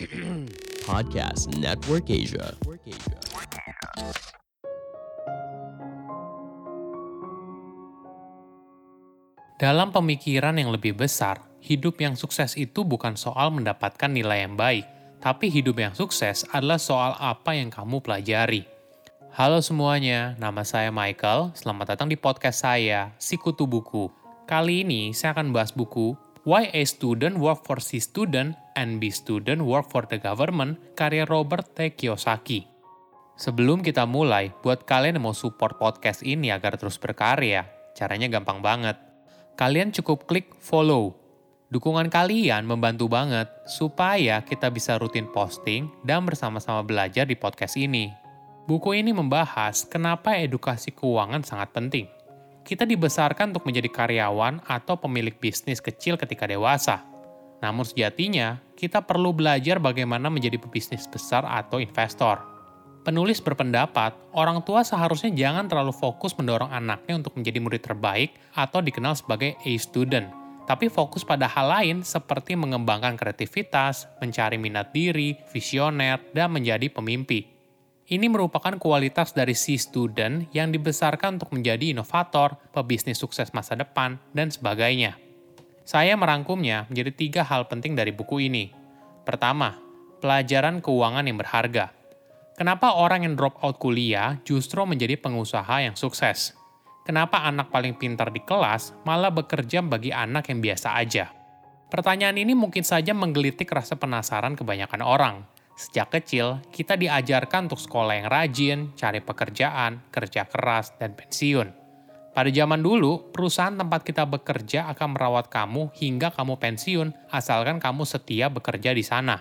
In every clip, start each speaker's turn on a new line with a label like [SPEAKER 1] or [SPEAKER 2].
[SPEAKER 1] Podcast Network Asia.
[SPEAKER 2] Dalam pemikiran yang lebih besar, hidup yang sukses itu bukan soal mendapatkan nilai yang baik, tapi hidup yang sukses adalah soal apa yang kamu pelajari. Halo semuanya, nama saya Michael. Selamat datang di podcast saya, Sikutu Buku. Kali ini saya akan bahas buku Why a Student Work for C Student and B Student Work for the Government karya Robert T. Kiyosaki. Sebelum kita mulai, buat kalian yang mau support podcast ini agar terus berkarya, caranya gampang banget. Kalian cukup klik follow. Dukungan kalian membantu banget supaya kita bisa rutin posting dan bersama-sama belajar di podcast ini. Buku ini membahas kenapa edukasi keuangan sangat penting. Kita dibesarkan untuk menjadi karyawan atau pemilik bisnis kecil ketika dewasa. Namun sejatinya, kita perlu belajar bagaimana menjadi pebisnis besar atau investor. Penulis berpendapat, orang tua seharusnya jangan terlalu fokus mendorong anaknya untuk menjadi murid terbaik atau dikenal sebagai A student, tapi fokus pada hal lain seperti mengembangkan kreativitas, mencari minat diri, visioner, dan menjadi pemimpi. Ini merupakan kualitas dari si student yang dibesarkan untuk menjadi inovator, pebisnis sukses masa depan, dan sebagainya. Saya merangkumnya menjadi tiga hal penting dari buku ini. Pertama, pelajaran keuangan yang berharga. Kenapa orang yang drop out kuliah justru menjadi pengusaha yang sukses? Kenapa anak paling pintar di kelas malah bekerja bagi anak yang biasa aja? Pertanyaan ini mungkin saja menggelitik rasa penasaran kebanyakan orang, Sejak kecil, kita diajarkan untuk sekolah yang rajin, cari pekerjaan, kerja keras, dan pensiun. Pada zaman dulu, perusahaan tempat kita bekerja akan merawat kamu hingga kamu pensiun, asalkan kamu setia bekerja di sana.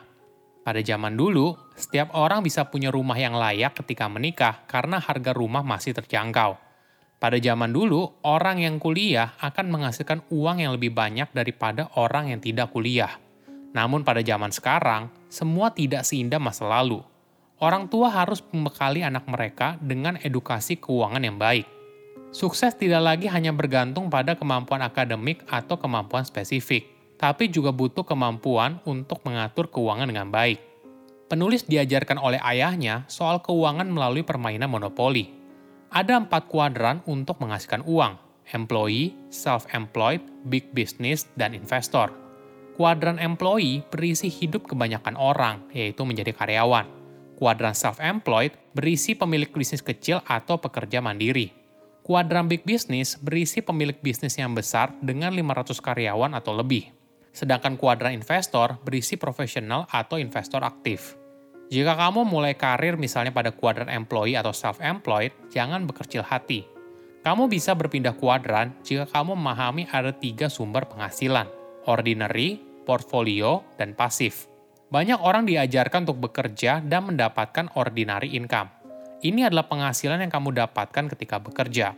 [SPEAKER 2] Pada zaman dulu, setiap orang bisa punya rumah yang layak ketika menikah karena harga rumah masih terjangkau. Pada zaman dulu, orang yang kuliah akan menghasilkan uang yang lebih banyak daripada orang yang tidak kuliah. Namun pada zaman sekarang, semua tidak seindah masa lalu. Orang tua harus membekali anak mereka dengan edukasi keuangan yang baik. Sukses tidak lagi hanya bergantung pada kemampuan akademik atau kemampuan spesifik, tapi juga butuh kemampuan untuk mengatur keuangan dengan baik. Penulis diajarkan oleh ayahnya soal keuangan melalui permainan monopoli. Ada empat kuadran untuk menghasilkan uang, employee, self-employed, big business, dan investor – Kuadran employee berisi hidup kebanyakan orang, yaitu menjadi karyawan. Kuadran self-employed berisi pemilik bisnis kecil atau pekerja mandiri. Kuadran big business berisi pemilik bisnis yang besar dengan 500 karyawan atau lebih. Sedangkan kuadran investor berisi profesional atau investor aktif. Jika kamu mulai karir misalnya pada kuadran employee atau self-employed, jangan berkecil hati. Kamu bisa berpindah kuadran jika kamu memahami ada tiga sumber penghasilan, ordinary, portfolio, dan pasif. Banyak orang diajarkan untuk bekerja dan mendapatkan ordinary income. Ini adalah penghasilan yang kamu dapatkan ketika bekerja.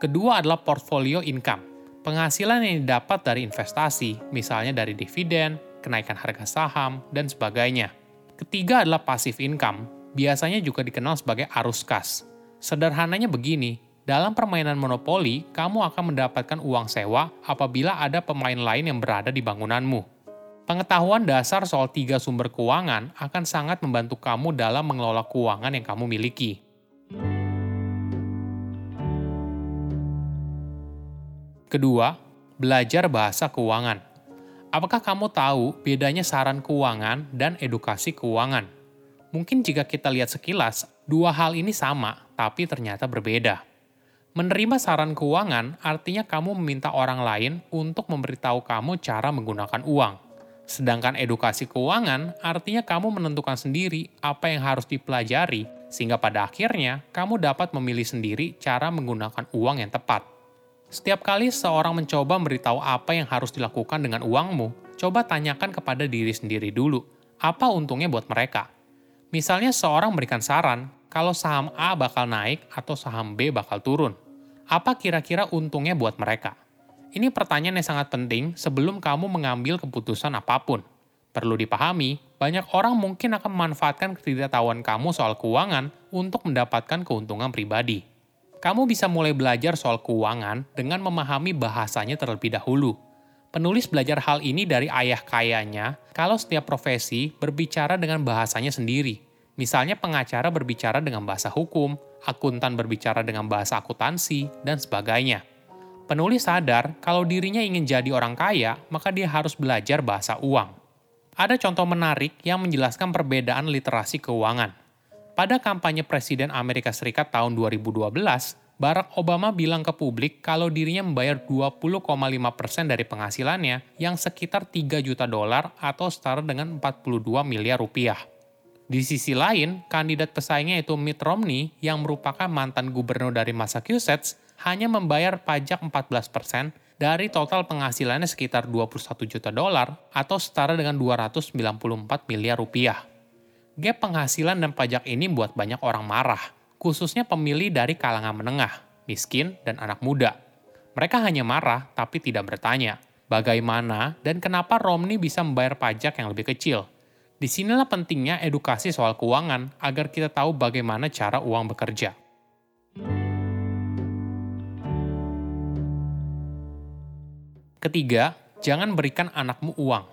[SPEAKER 2] Kedua adalah portfolio income. Penghasilan yang didapat dari investasi, misalnya dari dividen, kenaikan harga saham, dan sebagainya. Ketiga adalah passive income, biasanya juga dikenal sebagai arus kas. Sederhananya begini, dalam permainan monopoli, kamu akan mendapatkan uang sewa apabila ada pemain lain yang berada di bangunanmu. Pengetahuan dasar soal tiga sumber keuangan akan sangat membantu kamu dalam mengelola keuangan yang kamu miliki. Kedua, belajar bahasa keuangan. Apakah kamu tahu bedanya saran keuangan dan edukasi keuangan? Mungkin jika kita lihat sekilas, dua hal ini sama, tapi ternyata berbeda. Menerima saran keuangan artinya kamu meminta orang lain untuk memberitahu kamu cara menggunakan uang. Sedangkan edukasi keuangan artinya kamu menentukan sendiri apa yang harus dipelajari, sehingga pada akhirnya kamu dapat memilih sendiri cara menggunakan uang yang tepat. Setiap kali seorang mencoba memberitahu apa yang harus dilakukan dengan uangmu, coba tanyakan kepada diri sendiri dulu, apa untungnya buat mereka. Misalnya seorang memberikan saran, kalau saham A bakal naik atau saham B bakal turun. Apa kira-kira untungnya buat mereka? Ini pertanyaan yang sangat penting sebelum kamu mengambil keputusan apa pun. Perlu dipahami, banyak orang mungkin akan memanfaatkan ketidaktahuan kamu soal keuangan untuk mendapatkan keuntungan pribadi. Kamu bisa mulai belajar soal keuangan dengan memahami bahasanya terlebih dahulu. Penulis belajar hal ini dari ayah kayanya kalau setiap profesi berbicara dengan bahasanya sendiri. Misalnya pengacara berbicara dengan bahasa hukum, akuntan berbicara dengan bahasa akuntansi, dan sebagainya. Penulis sadar kalau dirinya ingin jadi orang kaya, maka dia harus belajar bahasa uang. Ada contoh menarik yang menjelaskan perbedaan literasi keuangan. Pada kampanye Presiden Amerika Serikat tahun 2012, Barack Obama bilang ke publik kalau dirinya membayar 20,5% dari penghasilannya yang sekitar 3 juta dolar atau setara dengan 42 miliar rupiah. Di sisi lain, kandidat pesaingnya itu Mitt Romney yang merupakan mantan gubernur dari Massachusetts hanya membayar pajak 14% dari total penghasilannya sekitar 21 juta dolar atau setara dengan 294 miliar rupiah. Gap penghasilan dan pajak ini buat banyak orang marah – khususnya pemilih dari kalangan menengah, miskin, dan anak muda. Mereka hanya marah tapi tidak bertanya bagaimana dan kenapa Romney bisa membayar pajak yang lebih kecil. Di sinilah pentingnya edukasi soal keuangan agar kita tahu bagaimana cara uang bekerja. Ketiga, jangan berikan anakmu uang.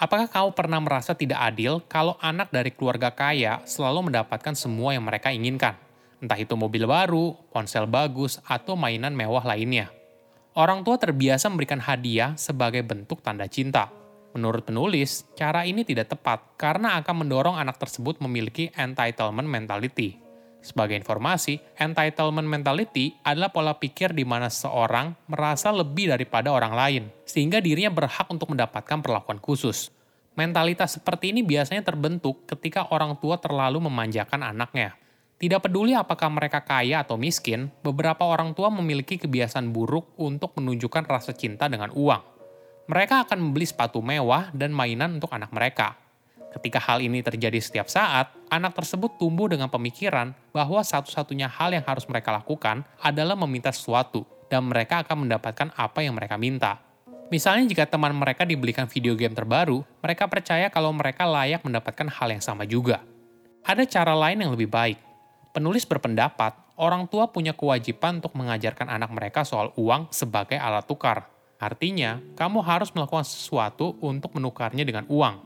[SPEAKER 2] Apakah kamu pernah merasa tidak adil kalau anak dari keluarga kaya selalu mendapatkan semua yang mereka inginkan? entah itu mobil baru, ponsel bagus, atau mainan mewah lainnya. Orang tua terbiasa memberikan hadiah sebagai bentuk tanda cinta. Menurut penulis, cara ini tidak tepat karena akan mendorong anak tersebut memiliki entitlement mentality. Sebagai informasi, entitlement mentality adalah pola pikir di mana seorang merasa lebih daripada orang lain, sehingga dirinya berhak untuk mendapatkan perlakuan khusus. Mentalitas seperti ini biasanya terbentuk ketika orang tua terlalu memanjakan anaknya, tidak peduli apakah mereka kaya atau miskin, beberapa orang tua memiliki kebiasaan buruk untuk menunjukkan rasa cinta dengan uang. Mereka akan membeli sepatu mewah dan mainan untuk anak mereka. Ketika hal ini terjadi setiap saat, anak tersebut tumbuh dengan pemikiran bahwa satu-satunya hal yang harus mereka lakukan adalah meminta sesuatu, dan mereka akan mendapatkan apa yang mereka minta. Misalnya jika teman mereka dibelikan video game terbaru, mereka percaya kalau mereka layak mendapatkan hal yang sama juga. Ada cara lain yang lebih baik, Penulis berpendapat, orang tua punya kewajiban untuk mengajarkan anak mereka soal uang sebagai alat tukar. Artinya, kamu harus melakukan sesuatu untuk menukarnya dengan uang.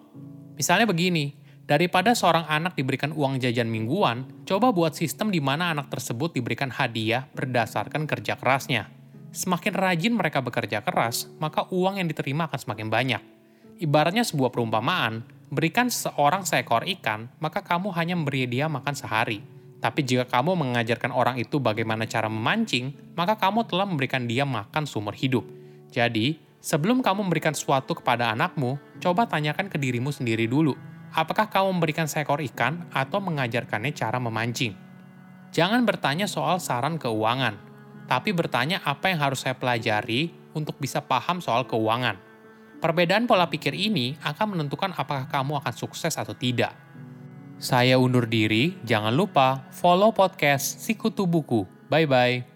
[SPEAKER 2] Misalnya begini, daripada seorang anak diberikan uang jajan mingguan, coba buat sistem di mana anak tersebut diberikan hadiah berdasarkan kerja kerasnya. Semakin rajin mereka bekerja keras, maka uang yang diterima akan semakin banyak. Ibaratnya sebuah perumpamaan, berikan seorang seekor ikan, maka kamu hanya memberi dia makan sehari tapi jika kamu mengajarkan orang itu bagaimana cara memancing, maka kamu telah memberikan dia makan sumber hidup. Jadi, sebelum kamu memberikan sesuatu kepada anakmu, coba tanyakan ke dirimu sendiri dulu. Apakah kamu memberikan seekor ikan atau mengajarkannya cara memancing? Jangan bertanya soal saran keuangan, tapi bertanya apa yang harus saya pelajari untuk bisa paham soal keuangan. Perbedaan pola pikir ini akan menentukan apakah kamu akan sukses atau tidak. Saya undur diri, jangan lupa follow podcast Sikutu Buku. Bye-bye.